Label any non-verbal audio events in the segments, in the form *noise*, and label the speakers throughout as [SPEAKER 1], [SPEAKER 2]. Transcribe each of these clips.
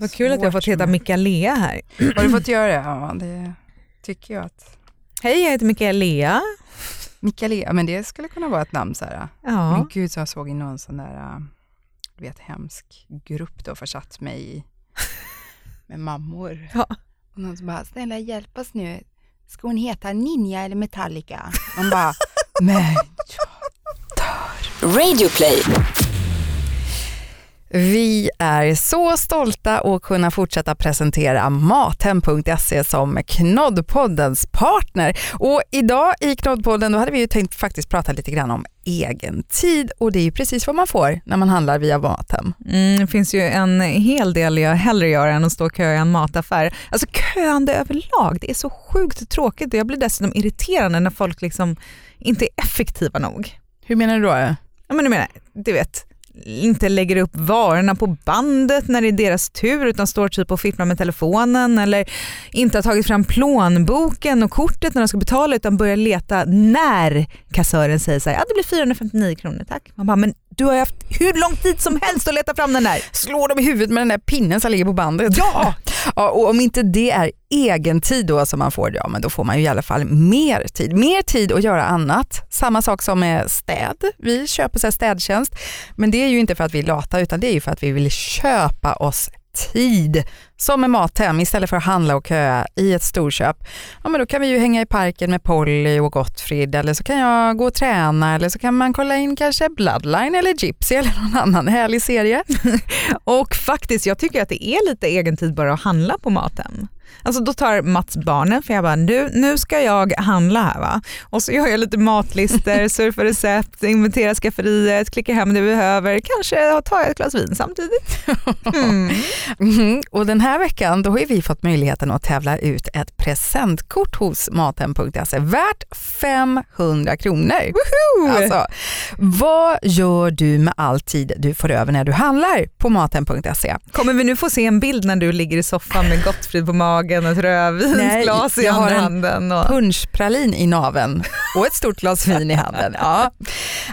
[SPEAKER 1] Vad kul att jag fått heta Mikaela här. *clears throat*
[SPEAKER 2] Har du fått göra det? Ja, det tycker jag att...
[SPEAKER 1] Hej, jag heter Mikaela.
[SPEAKER 2] Mikaela, men det skulle kunna vara ett namn så här.
[SPEAKER 1] Ja.
[SPEAKER 2] Men gud, så jag såg i någon sån där, du vet, hemsk grupp då, försatt mig i med mammor. *laughs*
[SPEAKER 1] Ja.
[SPEAKER 2] Och någon som bara, snälla hjälp oss nu. Ska hon heta Ninja eller Metallica? Man bara, *laughs* men
[SPEAKER 3] Radioplay.
[SPEAKER 2] Vi är så stolta att kunna fortsätta presentera Mathem.se som Knoddpoddens partner. Och idag i Knoddpodden då hade vi ju tänkt faktiskt prata lite grann om egen tid och det är ju precis vad man får när man handlar via Mathem.
[SPEAKER 1] Mm, det finns ju en hel del jag hellre gör än att stå och köa i en mataffär. Alltså köande överlag, det är så sjukt tråkigt och jag blir dessutom irriterande när folk liksom inte är effektiva nog.
[SPEAKER 2] Hur menar du då?
[SPEAKER 1] Ja, men du menar, du vet, inte lägger upp varorna på bandet när det är deras tur utan står typ och fipplar med telefonen eller inte har tagit fram plånboken och kortet när de ska betala utan börjar leta när kassören säger så här, ja det blir 459 kronor tack. Man bara, men du har haft hur lång tid som helst att leta fram den där.
[SPEAKER 2] Slår dem i huvudet med den där pinnen som ligger på bandet.
[SPEAKER 1] Ja! *laughs*
[SPEAKER 2] ja och om inte det är egen tid då som man får, ja men då får man ju i alla fall mer tid. Mer tid att göra annat. Samma sak som med städ. Vi köper så städtjänst, men det är ju inte för att vi är lata utan det är ju för att vi vill köpa oss tid. Som med Mathem, istället för att handla och köa i ett storköp, ja men då kan vi ju hänga i parken med Polly och Gottfrid eller så kan jag gå och träna eller så kan man kolla in kanske Bloodline eller Gypsy eller någon annan härlig serie. *laughs*
[SPEAKER 1] och faktiskt, jag tycker att det är lite egentid bara att handla på Mathem. Alltså då tar Mats barnen för jag bara, nu, nu ska jag handla här va. Och så gör jag lite matlister, *laughs* surfar recept, inventerar skafferiet, klickar hem det vi behöver, kanske tar jag ett glas vin samtidigt. *laughs*
[SPEAKER 2] Mm. Mm. Och den här veckan då har vi fått möjligheten att tävla ut ett presentkort hos Mathem.se värt 500 kronor. Alltså, vad gör du med all tid du får över när du handlar på Mathem.se?
[SPEAKER 1] Kommer vi nu få se en bild när du ligger i soffan med Gottfrid på magen och ett rödvinsglas i andra handen?
[SPEAKER 2] Och... punschpralin i naven och ett stort glas vin i handen. Ja.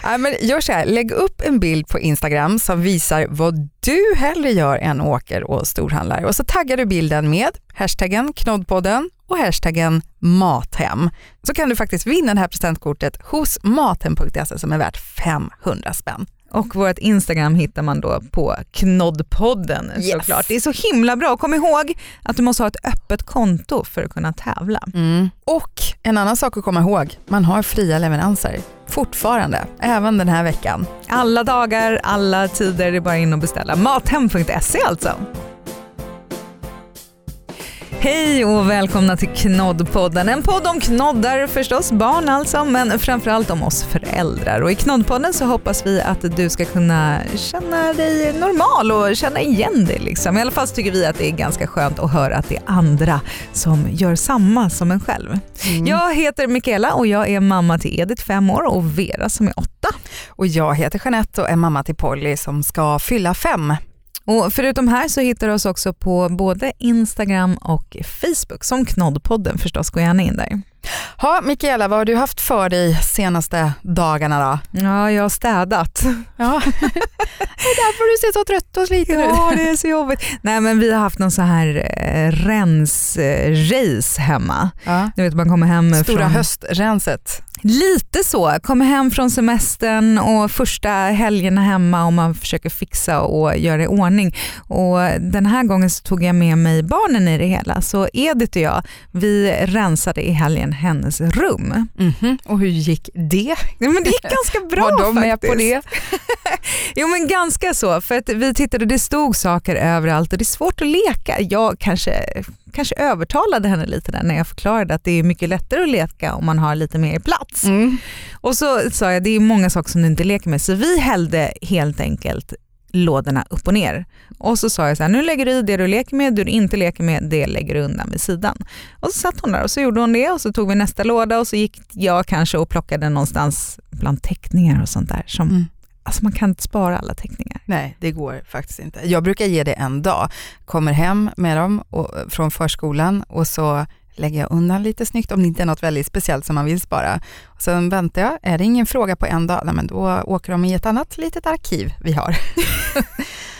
[SPEAKER 2] Ja, men gör så här, lägg upp en bild på Instagram som visar vad du hellre gör än åker och storhandlar och så taggar du bilden med hashtaggen knoddpodden och hashtaggen mathem. Så kan du faktiskt vinna det här presentkortet hos mathem.se som är värt 500 spänn.
[SPEAKER 1] Och vårt Instagram hittar man då på knoddpodden yes. såklart. Det är så himla bra. Kom ihåg att du måste ha ett öppet konto för att kunna tävla.
[SPEAKER 2] Mm. Och en annan sak att komma ihåg, man har fria leveranser. Fortfarande, även den här veckan.
[SPEAKER 1] Alla dagar, alla tider, det är bara in och beställa. Mathem.se alltså. Hej och välkomna till Knoddpodden. En podd om knoddar förstås, barn alltså, men framförallt om oss föräldrar. Och I Knoddpodden så hoppas vi att du ska kunna känna dig normal och känna igen dig. Liksom. I alla fall tycker vi att det är ganska skönt att höra att det är andra som gör samma som en själv. Mm. Jag heter Mikaela och jag är mamma till Edith, fem år, och Vera som är åtta.
[SPEAKER 2] Och jag heter Jeanette och är mamma till Polly som ska fylla fem.
[SPEAKER 1] Och förutom här så hittar du oss också på både Instagram och Facebook som Knoddpodden förstås, gå gärna in där.
[SPEAKER 2] Ja, Mikaela, vad har du haft för dig senaste dagarna då?
[SPEAKER 1] Ja, jag har städat.
[SPEAKER 2] Ja. *laughs* det är därför du ser så trött och sliten
[SPEAKER 1] ut. Ja, det är så jobbigt. Nej, men vi har haft någon så här eh, rensrace hemma. Ja. Du vet, man kommer hem
[SPEAKER 2] Stora
[SPEAKER 1] från...
[SPEAKER 2] höstrenset.
[SPEAKER 1] Lite så. Kommer hem från semestern och första helgerna hemma och man försöker fixa och göra i ordning. Och den här gången så tog jag med mig barnen i det hela. Så Edith och jag, vi rensade i helgen hennes rum.
[SPEAKER 2] Mm -hmm. Och hur gick det?
[SPEAKER 1] Ja, men det gick ganska bra
[SPEAKER 2] Var de
[SPEAKER 1] faktiskt.
[SPEAKER 2] med på det? *laughs*
[SPEAKER 1] jo men ganska så, för att vi tittade det stod saker överallt och det är svårt att leka. Jag kanske, kanske övertalade henne lite där när jag förklarade att det är mycket lättare att leka om man har lite mer plats. Mm. Och så sa jag, det är många saker som du inte leker med, så vi hällde helt enkelt lådorna upp och ner. Och så sa jag så här, nu lägger du i det du leker med, det du inte leker med, det lägger du undan vid sidan. Och så satt hon där och så gjorde hon det och så tog vi nästa låda och så gick jag kanske och plockade någonstans bland teckningar och sånt där. Som, mm. Alltså man kan inte spara alla teckningar.
[SPEAKER 2] Nej, det går faktiskt inte. Jag brukar ge det en dag. Kommer hem med dem och, från förskolan och så lägger jag undan lite snyggt om det inte är något väldigt speciellt som man vill spara. Och sen väntar jag, är det ingen fråga på en dag, nej, men då åker de i ett annat litet arkiv vi har. *laughs*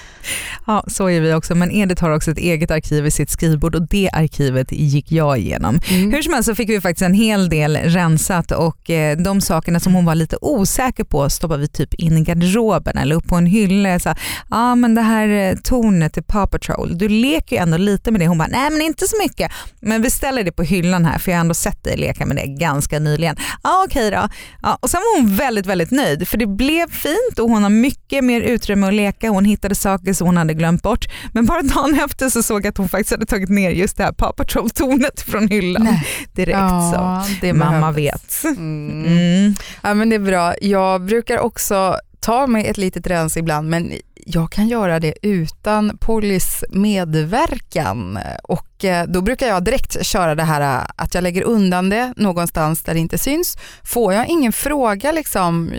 [SPEAKER 1] Ja, så är vi också. Men Edith har också ett eget arkiv i sitt skrivbord och det arkivet gick jag igenom.
[SPEAKER 2] Mm.
[SPEAKER 1] Hur som helst så fick vi faktiskt en hel del rensat och eh, de sakerna som hon var lite osäker på stoppade vi typ in i garderoben eller upp på en hylla. Ja, ah, men det här eh, tornet i Paw Patrol, du leker ju ändå lite med det. Hon bara, nej men inte så mycket. Men vi ställer det på hyllan här för jag har ändå sett dig leka med det ganska nyligen. Ja ah, okej okay då. Ja, och sen var hon väldigt väldigt nöjd för det blev fint och hon har mycket mer utrymme att leka. Hon hittade saker som hon hade glömt bort. Men bara dagen efter så såg jag att hon faktiskt hade tagit ner just det här Paw Patrol-tornet från hyllan. Nej. Direkt
[SPEAKER 2] ja,
[SPEAKER 1] så. Det Mamma vet.
[SPEAKER 2] Mm. Mm. Ja, men det är bra. Jag brukar också ta mig ett litet rens ibland men jag kan göra det utan Pollys medverkan och eh, då brukar jag direkt köra det här eh, att jag lägger undan det någonstans där det inte syns. Får jag ingen fråga, liksom,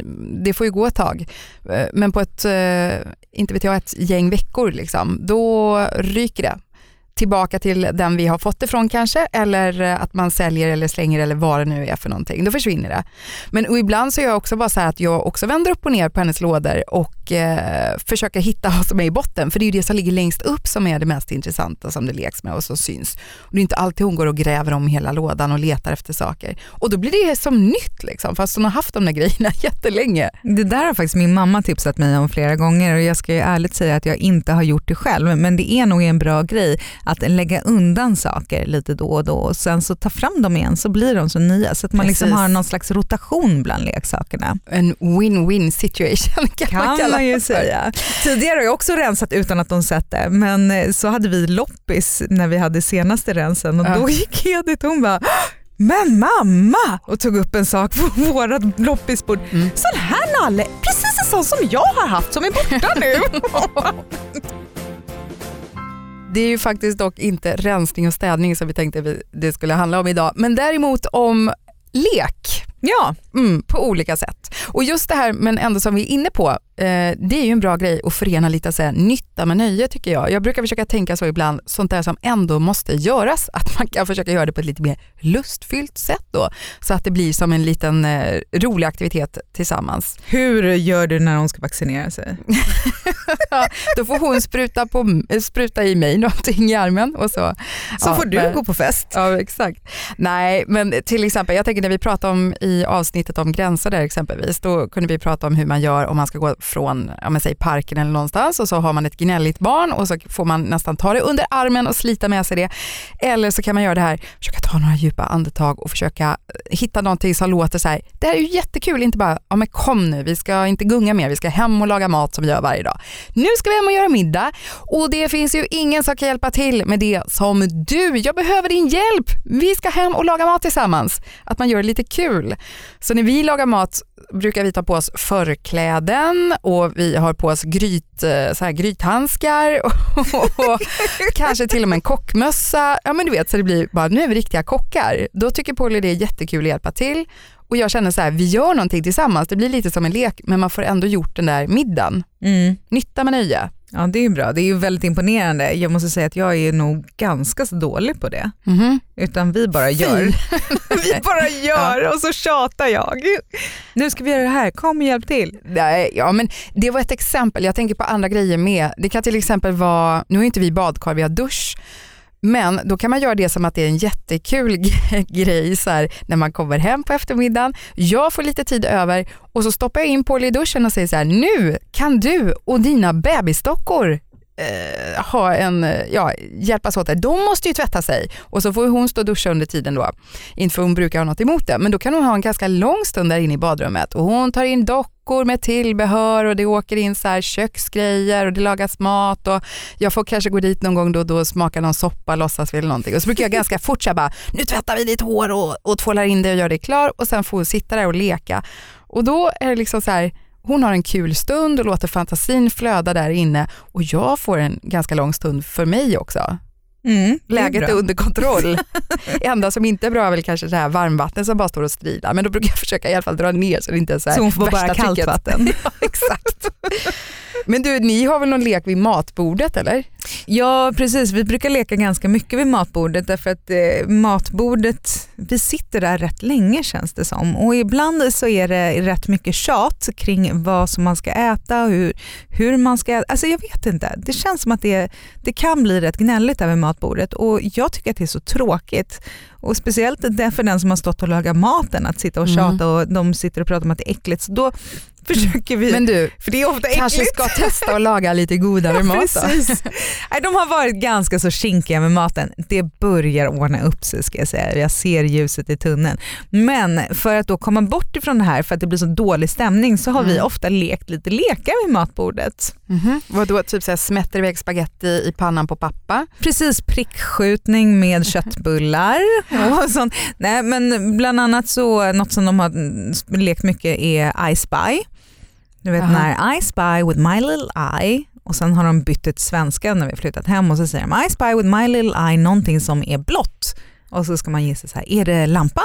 [SPEAKER 2] det får ju gå ett tag, eh, men på ett, inte vet jag, ett gäng veckor, liksom, då ryker det tillbaka till den vi har fått det kanske eller eh, att man säljer eller slänger eller vad det nu är för någonting. Då försvinner det. Men och ibland så är jag också bara så att jag också vänder upp och ner på hennes lådor och eh, försöker hitta vad som är i botten för det är ju det som ligger längst upp som är det mest intressanta som det leks med och som syns. Och det är inte alltid hon går och gräver om hela lådan och letar efter saker. Och då blir det som nytt liksom fast hon har haft de där grejerna *laughs* jättelänge.
[SPEAKER 1] Det där har faktiskt min mamma tipsat mig om flera gånger och jag ska ju ärligt säga att jag inte har gjort det själv men det är nog en bra grej att lägga undan saker lite då och då och sen så ta fram dem igen så blir de så nya så att man liksom har någon slags rotation bland leksakerna.
[SPEAKER 2] En win-win situation kan, *laughs*
[SPEAKER 1] kan
[SPEAKER 2] man,
[SPEAKER 1] man ju säga. Tidigare har jag också rensat utan att de sett det men eh, så hade vi loppis när vi hade senaste rensen och ja. då gick Edith och hon bara men mamma! Och tog upp en sak på *laughs* vårt loppisbord. Mm. Sån här nalle, precis en sån som jag har haft som är borta nu. *laughs*
[SPEAKER 2] Det är ju faktiskt dock inte rensning och städning som vi tänkte det skulle handla om idag, men däremot om lek.
[SPEAKER 1] Ja,
[SPEAKER 2] mm, på olika sätt. Och just det här, men ändå som vi är inne på, eh, det är ju en bra grej att förena lite så här, nytta med nöje tycker jag. Jag brukar försöka tänka så ibland, sånt där som ändå måste göras, *laughs* att man kan försöka göra det på ett lite mer lustfyllt sätt då, så att det blir som en liten eh, rolig aktivitet tillsammans.
[SPEAKER 1] Hur gör du när hon ska vaccinera sig? *laughs*
[SPEAKER 2] då får hon spruta, på, spruta i mig någonting i armen och så.
[SPEAKER 1] Så ja, får du
[SPEAKER 2] men,
[SPEAKER 1] gå på fest.
[SPEAKER 2] Ja exakt. Nej men till exempel, jag tänker när vi pratar om i avsnittet om gränser där exempelvis, då kunde vi prata om hur man gör om man ska gå från ja, men säg parken eller någonstans och så har man ett gnälligt barn och så får man nästan ta det under armen och slita med sig det. Eller så kan man göra det här, försöka ta några djupa andetag och försöka eh, hitta någonting som låter så här, det här är ju jättekul, inte bara, ja men kom nu, vi ska inte gunga mer, vi ska hem och laga mat som vi gör varje dag. Nu ska vi hem och göra middag och det finns ju ingen som kan hjälpa till med det som du. Jag behöver din hjälp. Vi ska hem och laga mat tillsammans. Att man gör det lite kul. Så när vi lagar mat brukar vi ta på oss förkläden och vi har på oss gryt, eh, så här, grythandskar och, *laughs* och, och kanske till och med en kockmössa. Ja men du vet så det blir bara, nu är vi riktiga kockar. Då tycker Polly det är jättekul att hjälpa till och jag känner så här, vi gör någonting tillsammans. Det blir lite som en lek men man får ändå gjort den där middagen. Mm. Nytta med nöje.
[SPEAKER 1] Ja det är bra, det är ju väldigt imponerande. Jag måste säga att jag är nog ganska så dålig på det. Mm. Utan vi bara gör. *laughs* vi bara gör ja. och så tjatar jag. Nu ska vi göra det här, kom och hjälp till.
[SPEAKER 2] Nej, ja, men det var ett exempel, jag tänker på andra grejer med. Det kan till exempel vara, nu har inte vi badkar, vi har dusch. Men då kan man göra det som att det är en jättekul *laughs* grej så här, när man kommer hem på eftermiddagen. Jag får lite tid över och så stoppar jag in Paul i duschen och säger så här, nu kan du och dina bebisdockor eh, ha en, eh, ja, hjälpas åt. Det. De måste ju tvätta sig och så får hon stå och duscha under tiden då. Inte för hon brukar ha något emot det, men då kan hon ha en ganska lång stund där inne i badrummet och hon tar in dockor med tillbehör och det åker in så här köksgrejer och det lagas mat och jag får kanske gå dit någon gång då och då och smaka någon soppa, låtsas vi eller någonting. Och så brukar jag ganska fort säga bara, nu tvättar vi ditt hår och, och tvålar in det och gör det klar och sen får hon sitta där och leka. Och då är det liksom så här, hon har en kul stund och låter fantasin flöda där inne och jag får en ganska lång stund för mig också. Mm, Läget är, är, under kontroll. *laughs* enda som inte är bra är väl kanske det här varmvattnet som bara står och strilar men då brukar jag försöka i alla fall dra ner så det inte är så här
[SPEAKER 1] Så hon får bara kallt vatten? *laughs*
[SPEAKER 2] ja, exakt. Men du, ni har väl någon lek vid matbordet eller?
[SPEAKER 1] Ja precis, vi brukar leka ganska mycket vid matbordet därför att eh, matbordet, vi sitter där rätt länge känns det som och ibland så är det rätt mycket tjat kring vad som man ska äta och hur, hur man ska äta. Alltså jag vet inte, det känns som att det, det kan bli rätt gnälligt där vid matbordet och jag tycker att det är så tråkigt. Och speciellt det för den som har stått och lagat maten, att sitta och tjata mm. och de sitter och pratar om att det är äckligt. Så då försöker vi,
[SPEAKER 2] Men du,
[SPEAKER 1] för det är ofta äckligt.
[SPEAKER 2] kanske ska testa att laga lite godare *laughs*
[SPEAKER 1] ja,
[SPEAKER 2] mat
[SPEAKER 1] precis. Nej, De har varit ganska så kinkiga med maten. Det börjar ordna upp sig ska jag säga. Jag ser ljuset i tunneln. Men för att då komma bort ifrån det här, för att det blir så dålig stämning, så har mm. vi ofta lekt lite lekar vid matbordet.
[SPEAKER 2] Mm -hmm. Vadå, typ så här, smätter iväg spaghetti i pannan på pappa?
[SPEAKER 1] Precis, prickskjutning med köttbullar och sånt. Nej, men bland annat så, något som de har lekt mycket är I Spy. Du vet Aha. när I spy with my little eye och sen har de bytt till svenska när vi flyttat hem och så säger de I spy with my little eye någonting som är blått. Och så ska man gissa så här, är det lampan?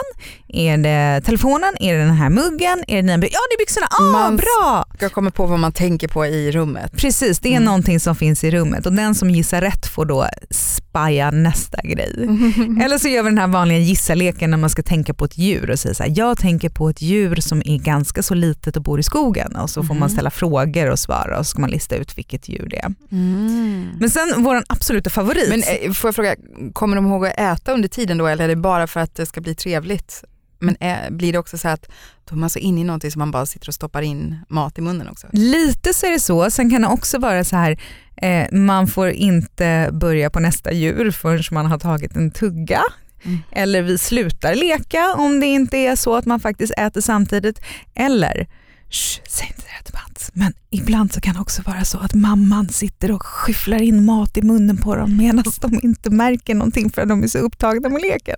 [SPEAKER 1] Är det telefonen? Är det den här muggen? Är det nya Ja det är byxorna, ah, man bra!
[SPEAKER 2] ska komma på vad man tänker på i rummet.
[SPEAKER 1] Precis, det är mm. någonting som finns i rummet och den som gissar rätt får då spaja nästa grej. *laughs* Eller så gör vi den här vanliga gissa-leken när man ska tänka på ett djur och säger så här, jag tänker på ett djur som är ganska så litet och bor i skogen och så får man mm. ställa frågor och svara och så ska man lista ut vilket djur det är. Mm. Men sen vår absoluta favorit.
[SPEAKER 2] Men eh, får jag fråga, kommer de ihåg att äta under tiden då eller är det bara för att det ska bli trevligt? Men är, blir det också så att då är man så inne i någonting som man bara sitter och stoppar in mat i munnen också?
[SPEAKER 1] Lite så är det så. Sen kan det också vara så här, eh, man får inte börja på nästa djur förrän man har tagit en tugga. Mm. Eller vi slutar leka om det inte är så att man faktiskt äter samtidigt. Eller Shh, säg inte det till Mats. Men ibland så kan det också vara så att mamman sitter och skyfflar in mat i munnen på dem medan de inte märker någonting för att de är så upptagna med leken.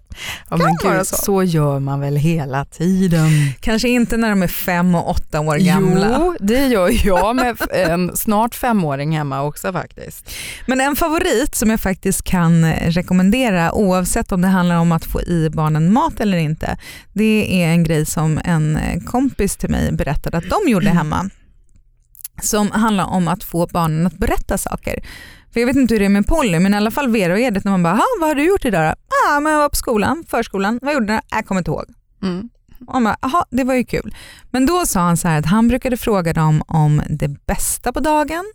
[SPEAKER 2] Ja, men gud, så. så. gör man väl hela tiden.
[SPEAKER 1] Kanske inte när de är fem och åtta år gamla.
[SPEAKER 2] Jo, det gör jag med en snart femåring hemma också faktiskt.
[SPEAKER 1] Men en favorit som jag faktiskt kan rekommendera oavsett om det handlar om att få i barnen mat eller inte, det är en grej som en kompis till mig berättade att de gjorde hemma som handlar om att få barnen att berätta saker. För Jag vet inte hur det är med Polly men i alla fall Vera och Edith när man bara, vad har du gjort idag då? Ah, men jag var på skolan, förskolan, vad gjorde du? Jag kommer inte ihåg. Mm. Och man bara, det var ju kul. Men då sa han så att han brukade fråga dem om det bästa på dagen,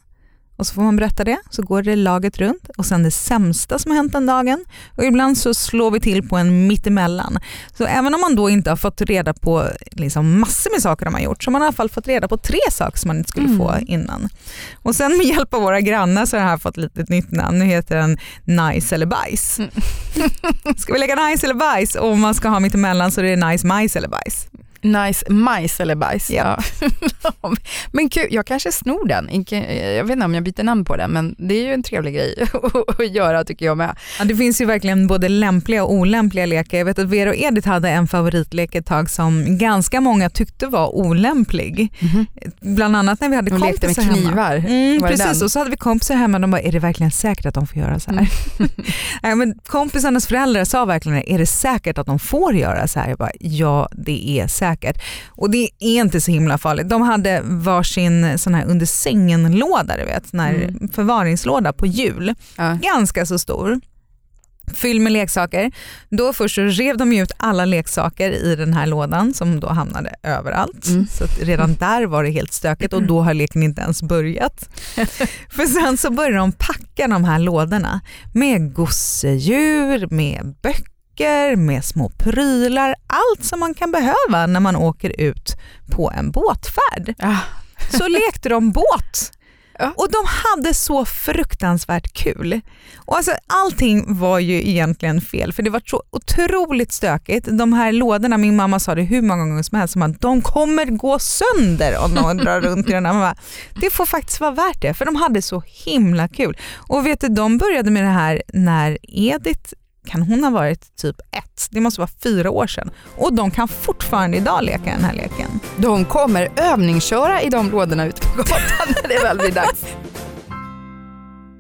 [SPEAKER 1] och så får man berätta det, så går det laget runt och sen det sämsta som har hänt den dagen och ibland så slår vi till på en mittemellan. Så även om man då inte har fått reda på liksom massor med saker de har gjort så har man i alla fall fått reda på tre saker som man inte skulle mm. få innan. Och sen med hjälp av våra grannar så har det här fått lite nytt namn. Nu heter den Nice eller bajs. Mm. *laughs* ska vi lägga nice eller bajs och om man ska ha mittemellan så är det nice majs eller bajs.
[SPEAKER 2] Nice majs eller bajs. Ja. *laughs* men kul, jag kanske snor den. Jag vet inte om jag byter namn på den men det är ju en trevlig grej *laughs* att göra tycker jag med.
[SPEAKER 1] Ja, det finns ju verkligen både lämpliga och olämpliga lekar. Jag vet att Vera och Edith hade en favoritlek ett tag som ganska många tyckte var olämplig. Mm -hmm. Bland annat när vi hade kompisar
[SPEAKER 2] lekte med knivar.
[SPEAKER 1] Mm, precis, och så hade vi kompisar hemma och de bara, är det verkligen säkert att de får göra så här? Mm. *laughs* men kompisarnas föräldrar sa verkligen, är det säkert att de får göra så här? Jag bara, ja det är säkert säkert. Och det är inte så himla farligt. De hade varsin sån här under sängen-låda, du vet, sån här mm. förvaringslåda på hjul. Ja. Ganska så stor fylld med leksaker. Då först så rev de ut alla leksaker i den här lådan som då hamnade överallt. Mm. Så redan där var det helt stökigt och då har leken inte ens börjat. *laughs* För sen så började de packa de här lådorna med gosedjur, med böcker böcker, med små prylar, allt som man kan behöva när man åker ut på en båtfärd. Ja. Så lekte de båt. Och de hade så fruktansvärt kul. Och alltså, allting var ju egentligen fel för det var så otroligt stökigt. De här lådorna, min mamma sa det hur många gånger som helst, att de kommer gå sönder om de drar *laughs* runt i den här. Det får faktiskt vara värt det för de hade så himla kul. Och vet du, de började med det här när Edith kan hon ha varit typ ett? Det måste vara fyra år sedan. Och de kan fortfarande idag leka den här leken.
[SPEAKER 2] De kommer övningsköra i de lådorna ute på gatan när det väl blir dags.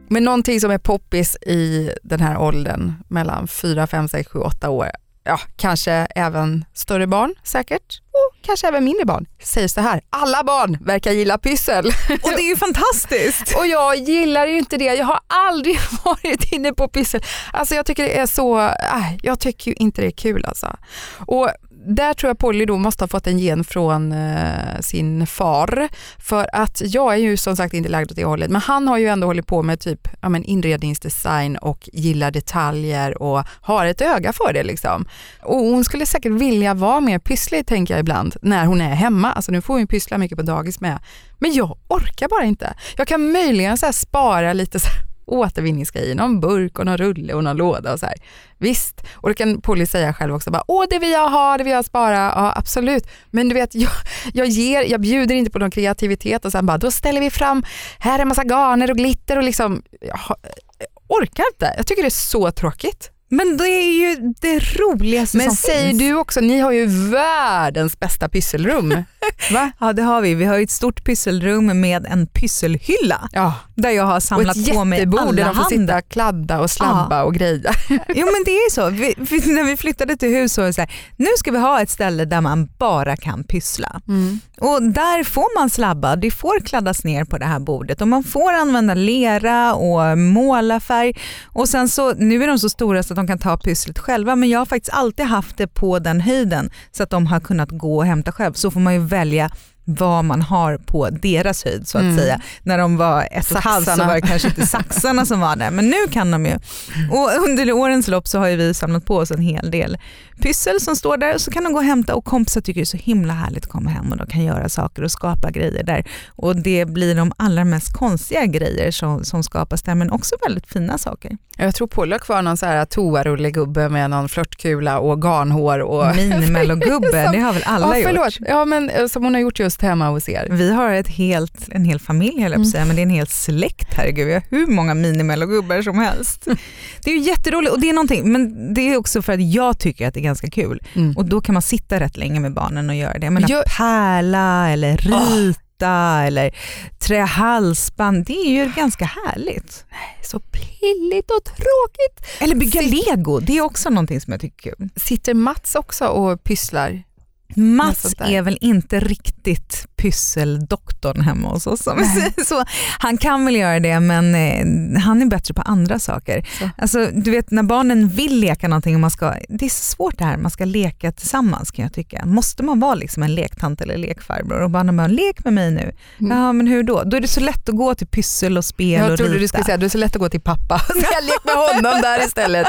[SPEAKER 2] Men någonting som är poppis i den här åldern mellan 4, 5, 6, 7, 8 år ja, kanske även större barn säkert och kanske även mindre barn säger så här, alla barn verkar gilla pyssel. *laughs*
[SPEAKER 1] Och det är ju fantastiskt.
[SPEAKER 2] och jag gillar ju inte det, jag har aldrig *laughs* varit inne på pyssel. Alltså jag tycker det är så, äh, jag tycker ju inte det är kul alltså. Och där tror jag Polly då måste ha fått en gen från eh, sin far. För att jag är ju som sagt inte lagd åt det hållet, men han har ju ändå hållit på med typ ja, men inredningsdesign och gillar detaljer och har ett öga för det. Liksom. Och hon skulle säkert vilja vara mer pysslig tänker jag ibland när hon är hemma. Alltså nu får hon ju pyssla mycket på dagis med. Men jag orkar bara inte. Jag kan möjligen så spara lite så återvinningsgrejer, någon burk och någon rulle och någon låda och så här. Visst, och då kan Polly säga själv också bara, åh det vill jag ha, det vill jag spara, ja absolut. Men du vet, *laughs* jag, jag, ger, jag bjuder inte på någon kreativitet och sen bara, då ställer vi fram, här är en massa garner och glitter och liksom, jag, jag orkar inte. Jag tycker det är så tråkigt.
[SPEAKER 1] Men det är ju det roligaste
[SPEAKER 2] Men
[SPEAKER 1] som
[SPEAKER 2] säger
[SPEAKER 1] finns.
[SPEAKER 2] du också, ni har ju världens bästa pysselrum. *laughs* Va?
[SPEAKER 1] Ja det har vi. Vi har ju ett stort pysselrum med en pysselhylla
[SPEAKER 2] Ja,
[SPEAKER 1] där jag har
[SPEAKER 2] och
[SPEAKER 1] samlat
[SPEAKER 2] ett
[SPEAKER 1] på mig
[SPEAKER 2] jättebord där
[SPEAKER 1] alla
[SPEAKER 2] de får sitta och kladda och slabba och greja. *laughs*
[SPEAKER 1] Jo men det är så. Vi, vi, när vi flyttade till hus så var det så här, nu ska vi ha ett ställe där man bara kan pyssla. Och där får man slabba, det får kladdas ner på det här bordet och man får använda lera och målarfärg. Och sen så, nu är de så stora så att de kan ta pysslet själva men jag har faktiskt alltid haft det på den höjden så att de har kunnat gå och hämta själv. Så får man ju välja vad man har på deras höjd så att
[SPEAKER 2] Mm.
[SPEAKER 1] säga. När de var ett och ett halvt så var det kanske inte saxarna som var där men nu kan de ju. Och under årens lopp så har ju vi samlat på oss en hel del pyssel som står där så kan de gå och hämta och kompisar tycker det är så himla härligt att komma hem och de kan göra saker och skapa grejer där. Och det blir de allra mest konstiga grejer som, som skapas där men också väldigt fina saker.
[SPEAKER 2] Jag tror Polly har kvar någon så här toarullegubbe med någon flörtkula och garnhår. Och...
[SPEAKER 1] Minimelogubbe, *laughs* det har väl alla
[SPEAKER 2] ja, förlåt.
[SPEAKER 1] gjort.
[SPEAKER 2] Ja, men eh, som hon har gjort just hemma hos er.
[SPEAKER 1] Vi har ett helt, en hel familj höll jag på att säga, men det är en hel släkt herregud. Vi har hur många minimellogubbar som helst. *laughs* Det är ju jätteroligt och det är någonting, men det är också för att jag tycker att det är ganska kul.
[SPEAKER 2] Mm.
[SPEAKER 1] Och då kan man sitta rätt länge med barnen och göra det. Jag menar,
[SPEAKER 2] Jag-
[SPEAKER 1] pärla eller rita eller trä halsband, det är ju ganska härligt.
[SPEAKER 2] Så pilligt och tråkigt.
[SPEAKER 1] Eller bygga lego, det är också någonting som jag tycker är kul.
[SPEAKER 2] Sitter Mats också och pysslar?
[SPEAKER 1] Mats är väl inte riktigt pysseldoktorn hemma hos oss. Så. Han kan väl göra det men eh, han är bättre på andra saker.
[SPEAKER 2] Så.
[SPEAKER 1] Alltså, du vet när barnen vill leka någonting och man ska, det är så svårt det här, man ska leka tillsammans kan jag tycka. Måste man vara liksom en lektant eller lekfarbror och barnen bara lek med mig nu.
[SPEAKER 2] Mm.
[SPEAKER 1] Ja men hur då? Då är det så lätt att gå till pyssel och spel
[SPEAKER 2] Jag
[SPEAKER 1] och
[SPEAKER 2] trodde
[SPEAKER 1] rita.
[SPEAKER 2] du skulle säga det är så lätt att gå till pappa *laughs* och säga lek med honom där istället.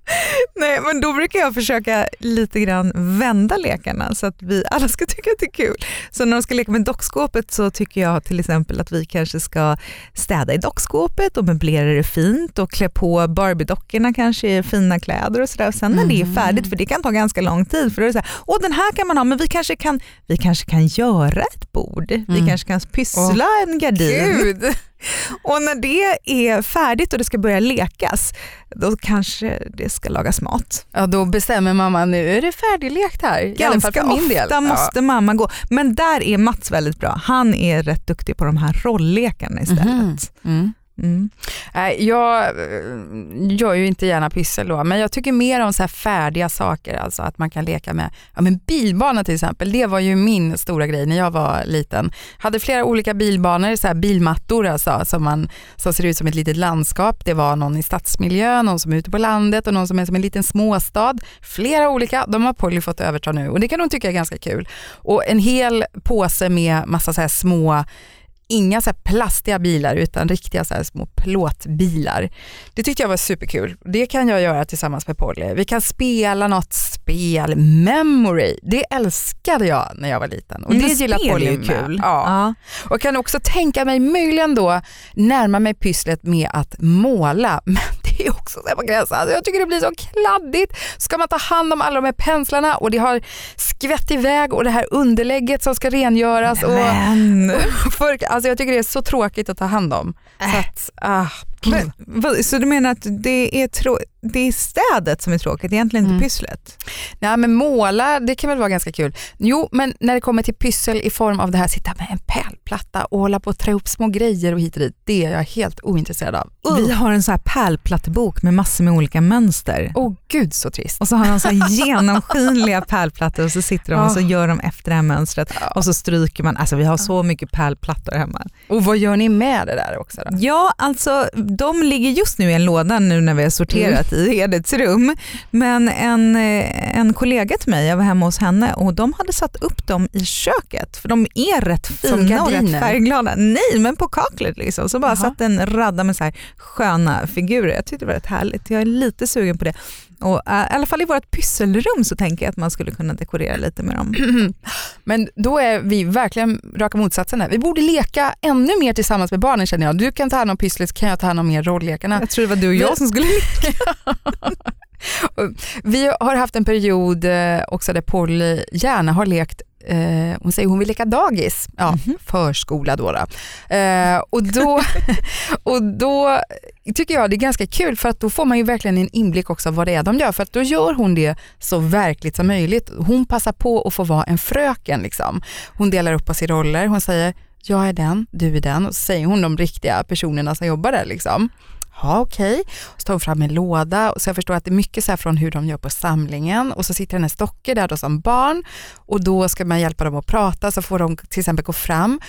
[SPEAKER 2] *laughs*
[SPEAKER 1] Nej, men då brukar jag försöka lite grann vända lekarna så att vi alla ska *laughs* tycka att det är kul. Så när de ska leka med dockskåpet så tycker jag till exempel att vi kanske ska städa i dockskåpet och möblera det fint och klä på Barbie-dockorna kanske i fina kläder och sådär. Sen när det är
[SPEAKER 2] Mm.
[SPEAKER 1] färdigt, för det kan ta ganska lång tid, för då är det så här, åh den här kan man ha, men vi kanske kan, vi kanske kan göra ett bord, vi
[SPEAKER 2] Mm.
[SPEAKER 1] kanske kan pyssla en gardin.
[SPEAKER 2] Gud.
[SPEAKER 1] Och när det är färdigt och det ska börja lekas, då kanske det ska lagas mat.
[SPEAKER 2] Ja, då bestämmer mamma nu är det färdiglekt här. I alla fall
[SPEAKER 1] Ganska
[SPEAKER 2] för min
[SPEAKER 1] ofta
[SPEAKER 2] del.
[SPEAKER 1] måste mamma gå. Men där är Mats väldigt bra. Han är rätt duktig på de här rolllekarna istället.
[SPEAKER 2] Mhm. Mm.
[SPEAKER 1] Mm.
[SPEAKER 2] Äh, jag eh, gör ju inte gärna pyssel då, men jag tycker mer om så här färdiga saker, alltså att man kan leka med ja, men bilbana till exempel. Det var ju min stora grej när jag var liten. Hade flera olika bilbanor, så här bilmattor alltså, som, man, som ser ut som ett litet landskap. Det var någon i stadsmiljö, någon som är ute på landet och någon som är som en liten småstad. Flera olika, de har Polly fått överta nu och det kan hon tycka är ganska kul. Och en hel påse med massa så här små inga så plastiga bilar utan riktiga så små plåtbilar. Det tyckte jag var superkul. Det kan jag göra tillsammans med Polly. Vi kan spela något spel, memory. Det älskade jag när jag var liten och det
[SPEAKER 1] Men
[SPEAKER 2] gillar Polly med.
[SPEAKER 1] kul.
[SPEAKER 2] Ja.
[SPEAKER 1] Ja.
[SPEAKER 2] Och kan också tänka mig möjligen då närma mig pysslet med att måla. Men det *laughs* är också så här på gränsen. Alltså jag tycker det blir så kladdigt. Ska man ta hand om alla de här penslarna och det har skvätt iväg och det här underlägget som ska rengöras. Och,
[SPEAKER 1] Men, *laughs*
[SPEAKER 2] för, alltså jag tycker det är så tråkigt att ta hand om. Så
[SPEAKER 1] Äh.
[SPEAKER 2] att, ah,
[SPEAKER 1] Men, vad, så du menar att det är, trå- det är städet som är tråkigt, egentligen inte
[SPEAKER 2] Mm.
[SPEAKER 1] pysslet?
[SPEAKER 2] Nej men måla, det kan väl vara ganska kul. Jo men när det kommer till pyssel i form av det här sitta med en pärlplatta och hålla på att trä upp små grejer och hit och dit, det är jag helt ointresserad av. Uh.
[SPEAKER 1] Vi har en så här pärlplattebok med massor med olika mönster.
[SPEAKER 2] Åh gud så trist.
[SPEAKER 1] Och så har de så *laughs* genomskinliga pärlplattor och så sitter de och så gör de efter det här mönstret och så stryker man. Alltså vi har så mycket pärlplattor hemma.
[SPEAKER 2] Och vad gör ni med det där också då?
[SPEAKER 1] Ja, alltså de ligger just nu i en låda nu när vi har sorterat i Ediths rum. Men en, eh, en kollega till mig, jag var hemma hos henne och de hade satt upp dem i köket för de är rätt fina och rätt färgglada. Nej, men på kaklet liksom. Så bara
[SPEAKER 2] Jaha.
[SPEAKER 1] satt en radda med så här sköna figurer. Jag tyckte det var rätt härligt. Jag är lite sugen på det. Och, äh, I alla fall i vårt pysselrum så tänker jag att man skulle kunna dekorera lite med dem. *clears throat*
[SPEAKER 2] Men då är vi verkligen raka motsatsen här. Vi borde leka ännu mer tillsammans med barnen känner jag. Du kan ta hand om pysslet så kan jag ta hand om mer rolllekarna.
[SPEAKER 1] Jag tror det var du och jag som skulle *laughs* *laughs*
[SPEAKER 2] Vi har haft en period eh, också där Polly gärna har lekt Eh, hon säger hon vill leka dagis, ja,
[SPEAKER 1] Mhm.
[SPEAKER 2] förskola då. då. Eh, och, då *laughs* och då tycker jag det är ganska kul för att då får man ju verkligen en inblick också vad det är de gör för att då gör hon det så verkligt som möjligt. Hon passar på att få vara en fröken. Liksom. Hon delar upp oss i roller, hon säger jag är den, du är den och så säger hon de riktiga personerna som jobbar där. Liksom. Ja okej, okay. så tar hon fram en låda och så jag förstår att det är mycket så här från hur de gör på samlingen och så sitter hennes dockor där då som barn och då ska man hjälpa dem att prata så får de till exempel gå fram.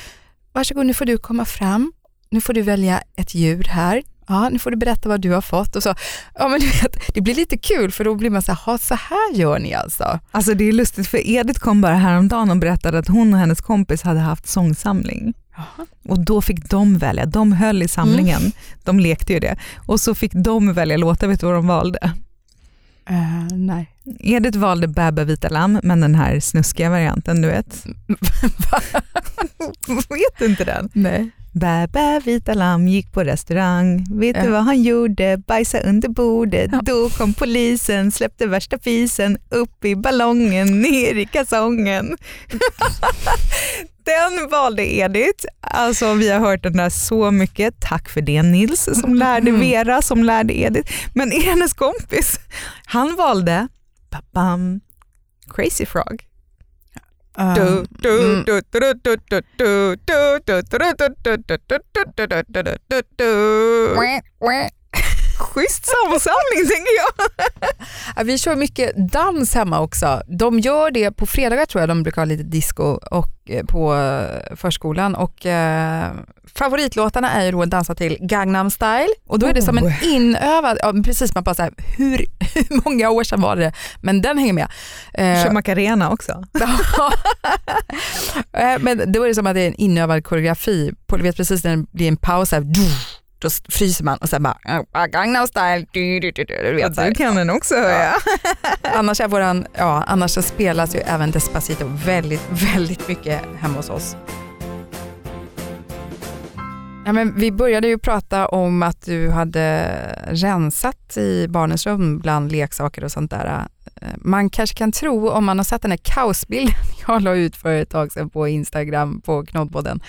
[SPEAKER 2] Varsågod nu får du komma fram, nu får du välja ett djur här. Ja, nu får du berätta vad du har fått och så. Ja, men du vet, det blir lite kul för då blir man så här, "Ha, så här gör ni alltså.
[SPEAKER 1] Alltså det är lustigt för Edith kom bara häromdagen och berättade att hon och hennes kompis hade haft sångsamling. Och då fick de välja, de höll i samlingen, de lekte ju det. Och så fick de välja låtar, vet du vad de valde?
[SPEAKER 2] Eh, nej.
[SPEAKER 1] Edith valde Bäba vita lamm, men den här snuskiga varianten, du vet. *laughs* *laughs* vet du inte den?
[SPEAKER 2] nej.
[SPEAKER 1] Bäba vita lamm gick på restaurang, vet du
[SPEAKER 2] Ja.
[SPEAKER 1] vad han gjorde? Bajsa under bordet,
[SPEAKER 2] Ja.
[SPEAKER 1] då kom polisen, släppte värsta fisen upp i ballongen, ner i kalsongen. *laughs* Den valde Edith. Alltså, vi har hört den där så mycket. Tack för det Nils som lärde
[SPEAKER 2] Mm.
[SPEAKER 1] Vera som lärde Edith. Men hennes kompis, han valde babam, Crazy Frog. Um, Schysst sammansamling tänker jag.
[SPEAKER 2] Ja, vi kör mycket dans hemma också. De gör det på fredagar tror jag, de brukar ha lite disco och, eh, på eh, förskolan och eh, favoritlåtarna är ju då att dansa till Gangnam style och då är det som en
[SPEAKER 1] Oh.
[SPEAKER 2] inövad, ja, precis man bara så här, hur, *laughs* hur många år sedan var det? Men den hänger med. Eh,
[SPEAKER 1] Kör Macarena också. *laughs*
[SPEAKER 2] Eh, Men då är det som att det är en inövad koreografi. På, du vet precis när det blir en paus, så här, då fryser man och sen bara "Ah, Gangnam style. Du, du, du, du, vet, här.
[SPEAKER 1] Du kan den också hör jag. *laughs*
[SPEAKER 2] Annars, är våran, ja, annars så spelas ju även Despacito väldigt, väldigt mycket hemma hos oss. Ja, men vi började ju prata om att du hade rensat i barnens rum bland leksaker och sånt där. Eh, man kanske kan tro, om man har sett den här kaosbilden *laughs* jag la ut för ett tag sedan på Instagram på Knoddpodden,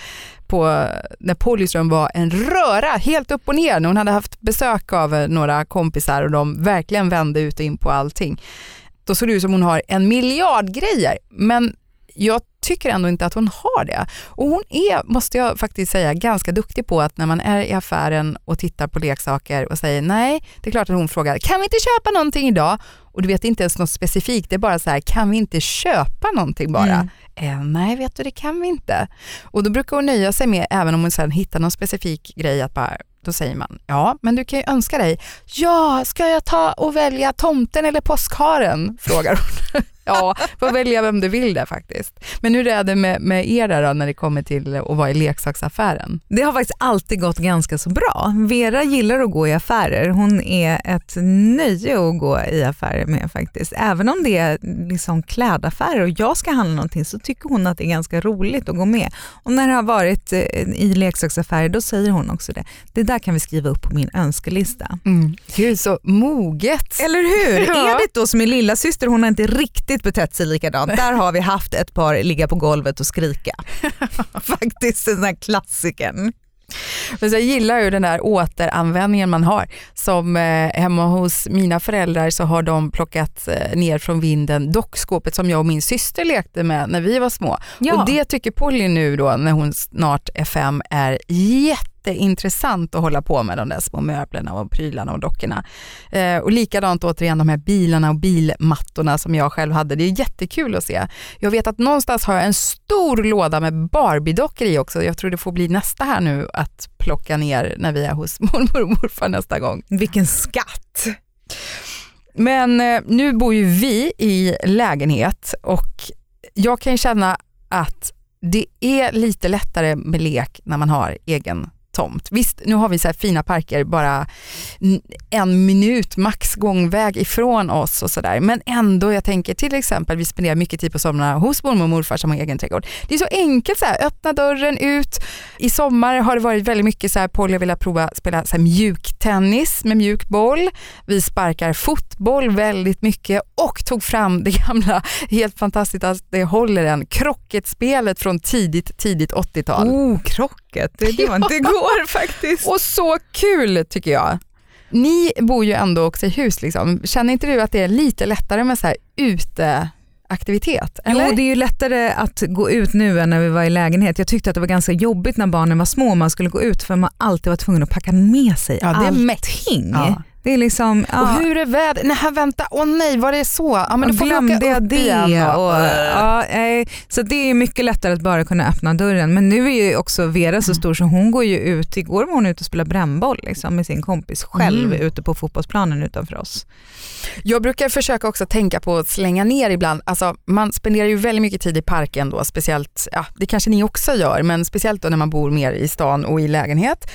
[SPEAKER 2] på när Polyström var en röra helt upp och ner när hon hade haft besök av eh, några kompisar och de verkligen vände ut och in på allting. Då såg det ut som hon har en miljard grejer, men jag tycker ändå inte att hon har det. Och hon är, måste jag faktiskt säga, ganska duktig på att när man är i affären och tittar på leksaker och säger nej, det är klart att hon frågar, kan vi inte köpa någonting idag? Och du vet inte ens något specifikt, det är bara så här, kan vi inte köpa någonting bara?
[SPEAKER 1] Mm.
[SPEAKER 2] Eh, nej, vet du, det kan vi inte. Och då brukar hon nöja sig med, även om hon sen hittar någon specifik grej, att bara, då säger man, ja, men du kan ju önska dig, ja, ska jag ta och välja tomten eller påskharen? Frågar hon. *laughs* ja, får välja vem du vill där faktiskt. Men hur är det med, med er där då, när det kommer till att vara i leksaksaffären?
[SPEAKER 1] Det har faktiskt alltid gått ganska så bra. Vera gillar att gå i affärer. Hon är ett nöje att gå i affärer med faktiskt. Även om det är liksom klädaffärer och jag ska handla någonting så tycker hon att det är ganska roligt att gå med. Och när det har varit eh, i leksaksaffärer då säger hon också det. Det där kan vi skriva upp på min önskelista.
[SPEAKER 2] Mm. Gud, så moget.
[SPEAKER 1] Eller hur? *laughs*
[SPEAKER 2] Ja.
[SPEAKER 1] Edith då som är lilla syster hon har inte riktigt betett sig likadant. Där har vi haft ett par ligga på golvet och skrika. *laughs* Faktiskt den där klassikern.
[SPEAKER 2] Men jag gillar ju den där återanvändningen man har. Som eh, hemma hos mina föräldrar så har de plockat eh, ner från vinden dockskåpet som jag och min syster lekte med när vi var små.
[SPEAKER 1] Ja.
[SPEAKER 2] Och det tycker Polly nu då när hon snart är fem är jätteintressant att hålla på med de där små möblerna och prylarna och dockorna. Eh, och likadant återigen de här bilarna och bilmattorna som jag själv hade. Det är jättekul att se. Jag vet att någonstans har jag en stor låda med Barbie-dockor i också. Jag tror det får bli nästa här nu att plocka ner när vi är hos *laughs* mormor och morfar nästa gång.
[SPEAKER 1] Vilken skatt.
[SPEAKER 2] Men eh, nu bor ju vi i lägenhet och jag kan ju känna att det är lite lättare med lek när man har egen tomt. Visst, nu har vi så här fina parker bara en minut max gångväg ifrån oss och sådär. Men ändå, jag tänker till exempel, vi spenderar mycket tid på somrarna hos mormor och morfar som har egen trädgård. Det är så enkelt så här, öppna dörren ut. I sommar har det varit väldigt mycket så här, Paul jag vill prova spela så här mjuktennis med mjuk boll. Vi sparkar fotboll väldigt mycket och tog fram det gamla, helt fantastiskt att det håller en, krocketspelet från tidigt, tidigt 80-tal.
[SPEAKER 1] Oh, krocket. Det, det var inte *laughs* igår faktiskt.
[SPEAKER 2] Och så kul tycker jag. Ni bor ju ändå också i hus, liksom. känner inte du att det är lite lättare med så här uteaktivitet? Eller?
[SPEAKER 1] Jo, det är ju lättare att gå ut nu än när vi var i lägenhet. Jag tyckte att det var ganska jobbigt när barnen var små och man skulle gå ut för man alltid var tvungen att packa med sig
[SPEAKER 2] Ja, det är
[SPEAKER 1] allting.
[SPEAKER 2] Ja.
[SPEAKER 1] Det är liksom, ja,
[SPEAKER 2] Och hur är vädret? Nej vänta, åh nej var det så? Ja, men då får
[SPEAKER 1] glömde jag det?
[SPEAKER 2] igen.
[SPEAKER 1] Och, ja, så det är mycket lättare att bara kunna öppna dörren. Men nu är ju också Vera så stor så hon går ju ut, igår var hon ute och spelade brännboll liksom, med sin kompis själv
[SPEAKER 2] Mm.
[SPEAKER 1] ute på fotbollsplanen utanför oss.
[SPEAKER 2] Jag brukar försöka också tänka på att slänga ner ibland. Alltså, man spenderar ju väldigt mycket tid i parken då, speciellt, ja, det kanske ni också gör, men speciellt då när man bor mer i stan och i lägenhet.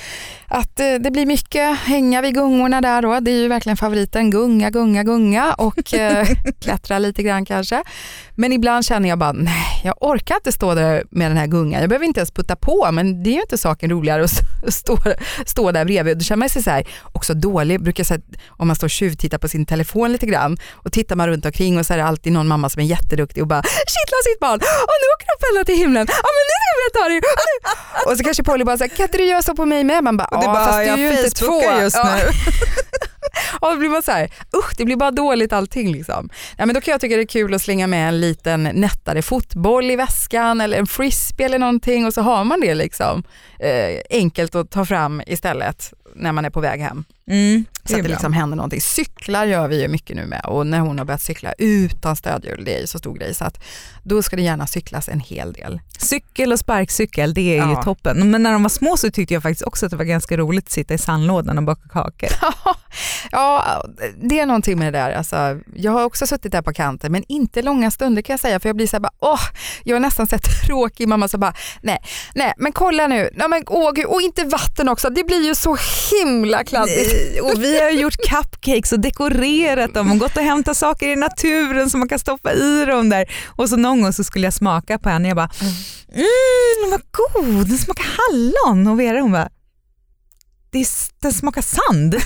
[SPEAKER 2] Att eh, det blir mycket hänga vid gungorna där då, det är ju verkligen favoriten, gunga, gunga, gunga och eh, *laughs* klättra lite grann kanske. Men ibland känner jag bara, nej, jag orkar inte stå där med den här gungan. Jag behöver inte ens putta på, men det är ju inte saken roligare att *laughs* stå, stå där bredvid. Då känner man sig så här, också dålig, brukar säga, om man står och tjuvtittar på sin telefon lite grann och tittar man runt omkring och så är det alltid någon mamma som är jätteduktig och bara kittlar sitt barn och nu åker de fälla till himlen. Ja men nu ska vi ta det. *laughs* Och så kanske Polly bara, så här, kan inte du göra så på mig med? Man bara,
[SPEAKER 1] Och det bara,
[SPEAKER 2] fast du är
[SPEAKER 1] jag
[SPEAKER 2] ju inte två.
[SPEAKER 1] just nu. *laughs*
[SPEAKER 2] Och då blir man så här, usch det blir bara dåligt allting liksom. Ja, men då kan jag tycka det är kul att slänga med en liten nättare fotboll i väskan eller en frisbee eller någonting och så har man det liksom eh, enkelt att ta fram istället när man är på väg hem.
[SPEAKER 1] Mm,
[SPEAKER 2] Så att det liksom händer någonting. Cyklar gör vi ju mycket nu med och när hon har börjat cykla utan stödhjul, det är ju så stor grej så att då ska det gärna cyklas en hel del.
[SPEAKER 1] Cykel och sparkcykel, det är
[SPEAKER 2] Ja.
[SPEAKER 1] ju toppen. Men när de var små så tyckte jag faktiskt också att det var ganska roligt att sitta i sandlådan och baka kakor. *laughs*
[SPEAKER 2] ja, det är någonting med det där. Alltså, jag har också suttit där på kanten, men inte långa stunder kan jag säga, för jag blir så här bara, åh, jag är nästan så *laughs* tråkig mamma som bara, nej, nej, men kolla nu, nej, men, åh, gud, och inte vatten också, det blir ju så himla kladdigt.
[SPEAKER 1] Och vi har gjort cupcakes och dekorerat dem och gått och hämtat saker i naturen som man kan stoppa i dem där. Och så någon gång så skulle jag smaka på en och jag bara, mm, vad god, den smakar hallon. Och Vera hon bara, det den smakar sand. *laughs*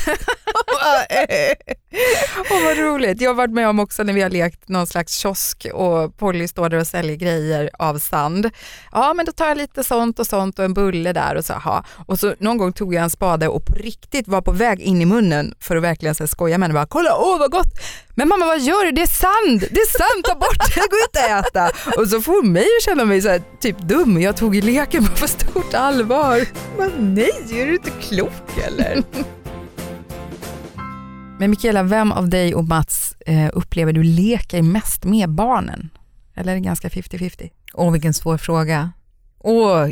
[SPEAKER 2] Åh vad roligt. Jag har varit med om också när vi har lekt någon slags kiosk och Polly står där och säljer grejer av sand. Ja men då tar jag lite sånt och sånt och en bulle där och så aha. Och så någon gång tog jag en spade och på riktigt var på väg in i munnen för att verkligen så här, skoja med henne. Bara, Kolla, åh vad gott! Men mamma vad gör du? Det är sand! Det är sand, ta bort det, går inte att äta. Och så får hon mig att känna mig så här, typ dum. Jag tog leken på för stort allvar.
[SPEAKER 1] Men nej, är du inte klok eller? *laughs*
[SPEAKER 2] Men Mikaela, vem av dig och Mats eh, upplever du leker mest med barnen? Eller är det ganska 50-50?
[SPEAKER 1] Åh vilken svår fråga. Åh,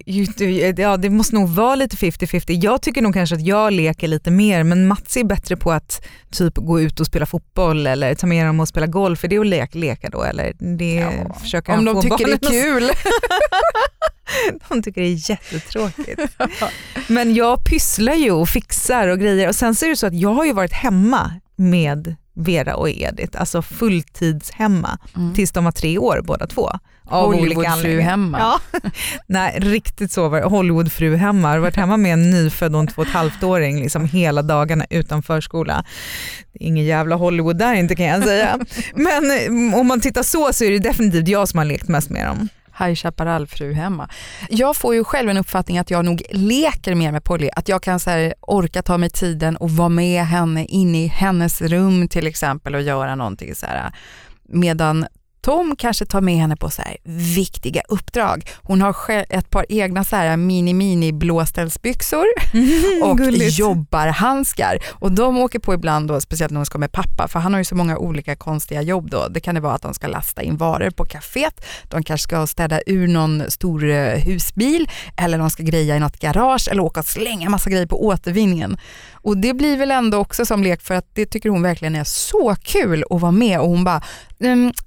[SPEAKER 1] ja, det måste nog vara lite 50-50. Jag tycker nog kanske att jag leker lite mer men Mats är bättre på att typ gå ut och spela fotboll eller ta med dem och spela golf. Är det att leka, leka då eller? Det
[SPEAKER 2] Ja,
[SPEAKER 1] försöker
[SPEAKER 2] Om de tycker det är kul. *laughs*
[SPEAKER 1] De tycker det är jättetråkigt. *laughs* men jag pysslar ju och fixar och grejer och sen så är det så att jag har ju varit hemma med Vera och Edith, alltså fulltidshemma
[SPEAKER 2] Mm.
[SPEAKER 1] tills de var tre år båda två. Av olika
[SPEAKER 2] Hollywoodfru
[SPEAKER 1] anledningar.
[SPEAKER 2] hemma.
[SPEAKER 1] Ja. *laughs* Nej, riktigt så var det. Hollywoodfru hemma. Har varit hemma med en nyfödd och en två och ett halvt-åring liksom hela dagarna utan förskola. Det är ingen jävla Hollywood där inte kan jag säga. *laughs* Men eh, om man tittar så så är det definitivt jag som har lekt mest med dem.
[SPEAKER 2] High Chaparral-fru hemma. Jag får ju själv en uppfattning att jag nog leker mer med Polly, att jag kan så här, orka ta mig tiden och vara med henne in i hennes rum till exempel och göra någonting så här. Medan Tom kanske tar med henne på så här viktiga uppdrag. Hon har ett par egna så här mini-mini blåställsbyxor mm, och gulligt. jobbarhandskar. Och de åker på ibland, då, speciellt när hon ska med pappa, för han har ju så många olika konstiga jobb. Då. Det kan det vara att de ska lasta in varor på kaféet, de kanske ska städa ur någon stor eh, husbil eller de ska greja i något garage eller åka och slänga massa grejer på återvinningen. Och det blir väl ändå också som lek för att det tycker hon verkligen är så kul att vara med och hon bara,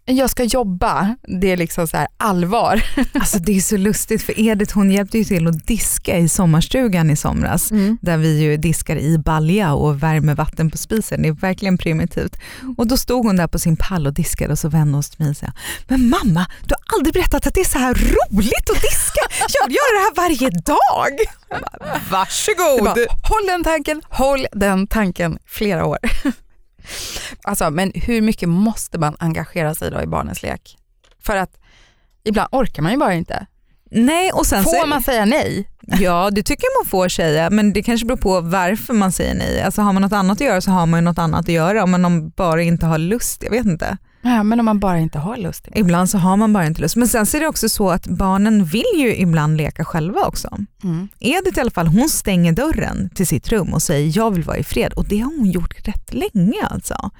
[SPEAKER 2] jag ska jobba, det är liksom så allvar. *laughs*
[SPEAKER 1] Alltså det är så lustigt för Edith hon hjälpte ju till att diska i sommarstugan i somras mm. där vi ju diskar i balja och värmer vatten på spisen. Det är verkligen primitivt. Och då stod hon där på sin pall och diskade och så vände hon sig till mig och sa, men mamma du har aldrig berättat att det är så här roligt att diska. Jag gör det här varje dag.
[SPEAKER 2] Bara, Varsågod. Bara, håll den tanken, håll den tanken flera år. *laughs* Alltså, men hur mycket måste man engagera sig då i barnens lek? För att ibland orkar man ju bara inte.
[SPEAKER 1] Nej, och sen
[SPEAKER 2] får så, man säga nej?
[SPEAKER 1] Ja det tycker jag man får säga men det kanske beror på varför man säger nej. Alltså har man något annat att göra så har man ju något annat att göra om man bara inte har lust, jag vet inte.
[SPEAKER 2] Ja, men om man bara inte har lust?
[SPEAKER 1] Ibland. ibland så har man bara inte lust. Men sen så är det också så att barnen vill ju ibland leka själva också. Mm. Edith i alla fall, hon stänger dörren till sitt rum och säger jag vill vara i fred och det har hon gjort rätt länge alltså.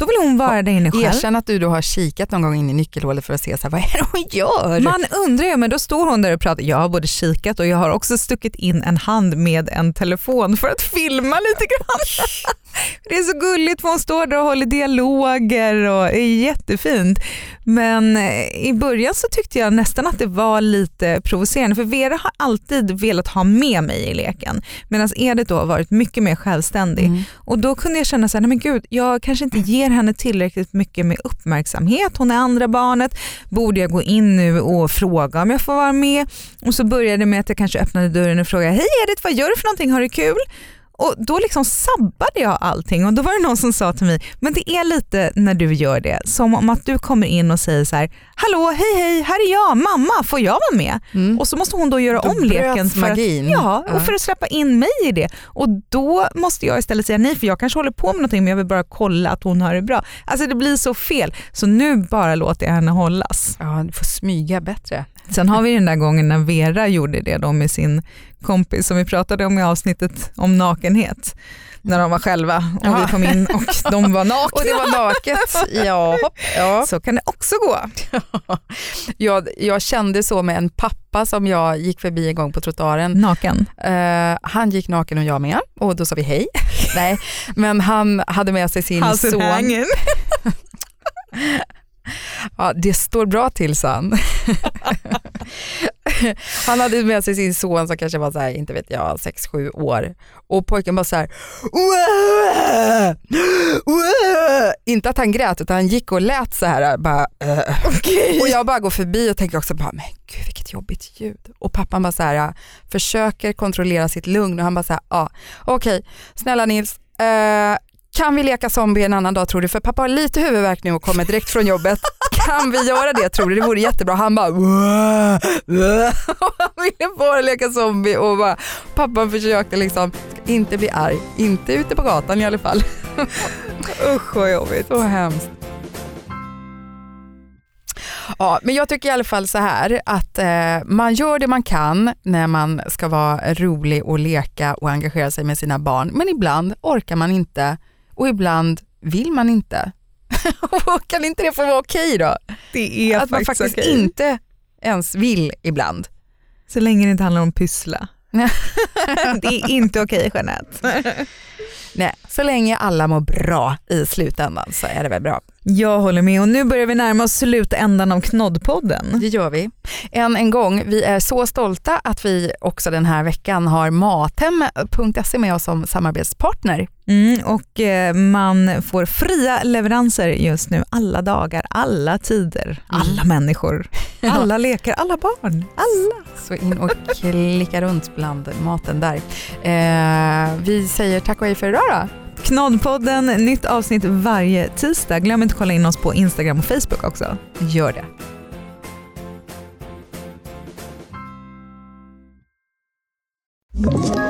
[SPEAKER 1] Då vill hon vara där inne själv.
[SPEAKER 2] Erkänn att du då har kikat någon gång in i nyckelhålet för att se så här, vad är det hon gör.
[SPEAKER 1] Man undrar ju, men då står hon där och pratar. Jag har både kikat och jag har också stuckit in en hand med en telefon för att filma lite grann. *laughs* Det är så gulligt för hon står där och håller dialoger och är jättefint. Men eh, i början så tyckte jag nästan att det var lite provocerande för Vera har alltid velat ha med mig i leken medan Edith då har varit mycket mer självständig. Mm. Och då kunde jag känna så här, nej men gud, jag kanske inte ger henne tillräckligt mycket med uppmärksamhet. Hon är andra barnet. Borde jag gå in nu och fråga om jag får vara med? Och så började det med att jag kanske öppnade dörren och frågade, hej Edith vad gör du för någonting, har du kul? Och Då liksom sabbade jag allting och då var det någon som sa till mig, men det är lite när du gör det, som om att du kommer in och säger så här, hallå hej hej, här är jag, mamma, får jag vara med? Mm. Och så måste hon då göra då om leken för
[SPEAKER 2] magin.
[SPEAKER 1] att, ja, och för att släppa in mig i det. Och då måste jag istället säga nej för jag kanske håller på med någonting men jag vill bara kolla att hon har det bra. Alltså det blir så fel, så nu bara låter jag henne hållas.
[SPEAKER 2] Ja, du får smyga bättre.
[SPEAKER 1] Sen har vi den där gången när Vera gjorde det då med sin kompis som vi pratade om i avsnittet om nakenhet. När de var själva och vi kom in och *laughs* de var nakna.
[SPEAKER 2] och det var naket. Ja, ja.
[SPEAKER 1] Så kan det också gå. *laughs*
[SPEAKER 2] jag, jag kände så med en pappa som jag gick förbi en gång på trottoaren.
[SPEAKER 1] Naken?
[SPEAKER 2] Uh, han gick naken och jag med och då sa vi hej. *laughs* Nej, men han hade med sig sin son.
[SPEAKER 1] Ja,
[SPEAKER 2] det står bra till sen. Han hade med sig sin son som kanske var så här, inte vet jag, 6-7 år och pojken bara så här, Wah! Wah! inte att han grät utan han gick och lät så här bara, uh. okay. och jag bara går förbi och tänker också bara, men gud vilket jobbigt ljud och pappan bara så här försöker kontrollera sitt lugn och han bara så här, ja okej okay. snälla Nils, uh, kan vi leka zombie en annan dag tror du? För pappa har lite huvudvärk nu och kommer direkt från jobbet. Kan vi göra det tror du? Det vore jättebra. Han bara Han ville bara leka zombie och bara, pappan försökte liksom inte bli arg. Inte ute på gatan i alla fall. *laughs*
[SPEAKER 1] Usch vad jobbigt.
[SPEAKER 2] Så hemskt. Ja, men jag tycker i alla fall så här att eh, man gör det man kan när man ska vara rolig och leka och engagera sig med sina barn. Men ibland orkar man inte och ibland vill man inte. *laughs* kan inte det få vara okej då?
[SPEAKER 1] Det är
[SPEAKER 2] Att man faktiskt okej. inte ens vill ibland.
[SPEAKER 1] Så länge det inte handlar om pyssla. *laughs* det är inte okej Jeanette.
[SPEAKER 2] Nej, så länge alla mår bra i slutändan så är det väl bra.
[SPEAKER 1] Jag håller med och nu börjar vi närma oss slutändan av Knoddpodden.
[SPEAKER 2] Det gör vi. Än en gång, vi är så stolta att vi också den här veckan har Mathem.se med oss som samarbetspartner.
[SPEAKER 1] Mm, och eh, man får fria leveranser just nu alla dagar, alla tider, mm. alla människor, *laughs* alla lekar, alla barn, alla.
[SPEAKER 2] Så in och klicka runt bland maten där. Eh, vi säger tack och hej för idag bra då.
[SPEAKER 1] Knoddpodden, nytt avsnitt varje tisdag. Glöm inte att kolla in oss på Instagram och Facebook också.
[SPEAKER 2] Gör det.
[SPEAKER 3] you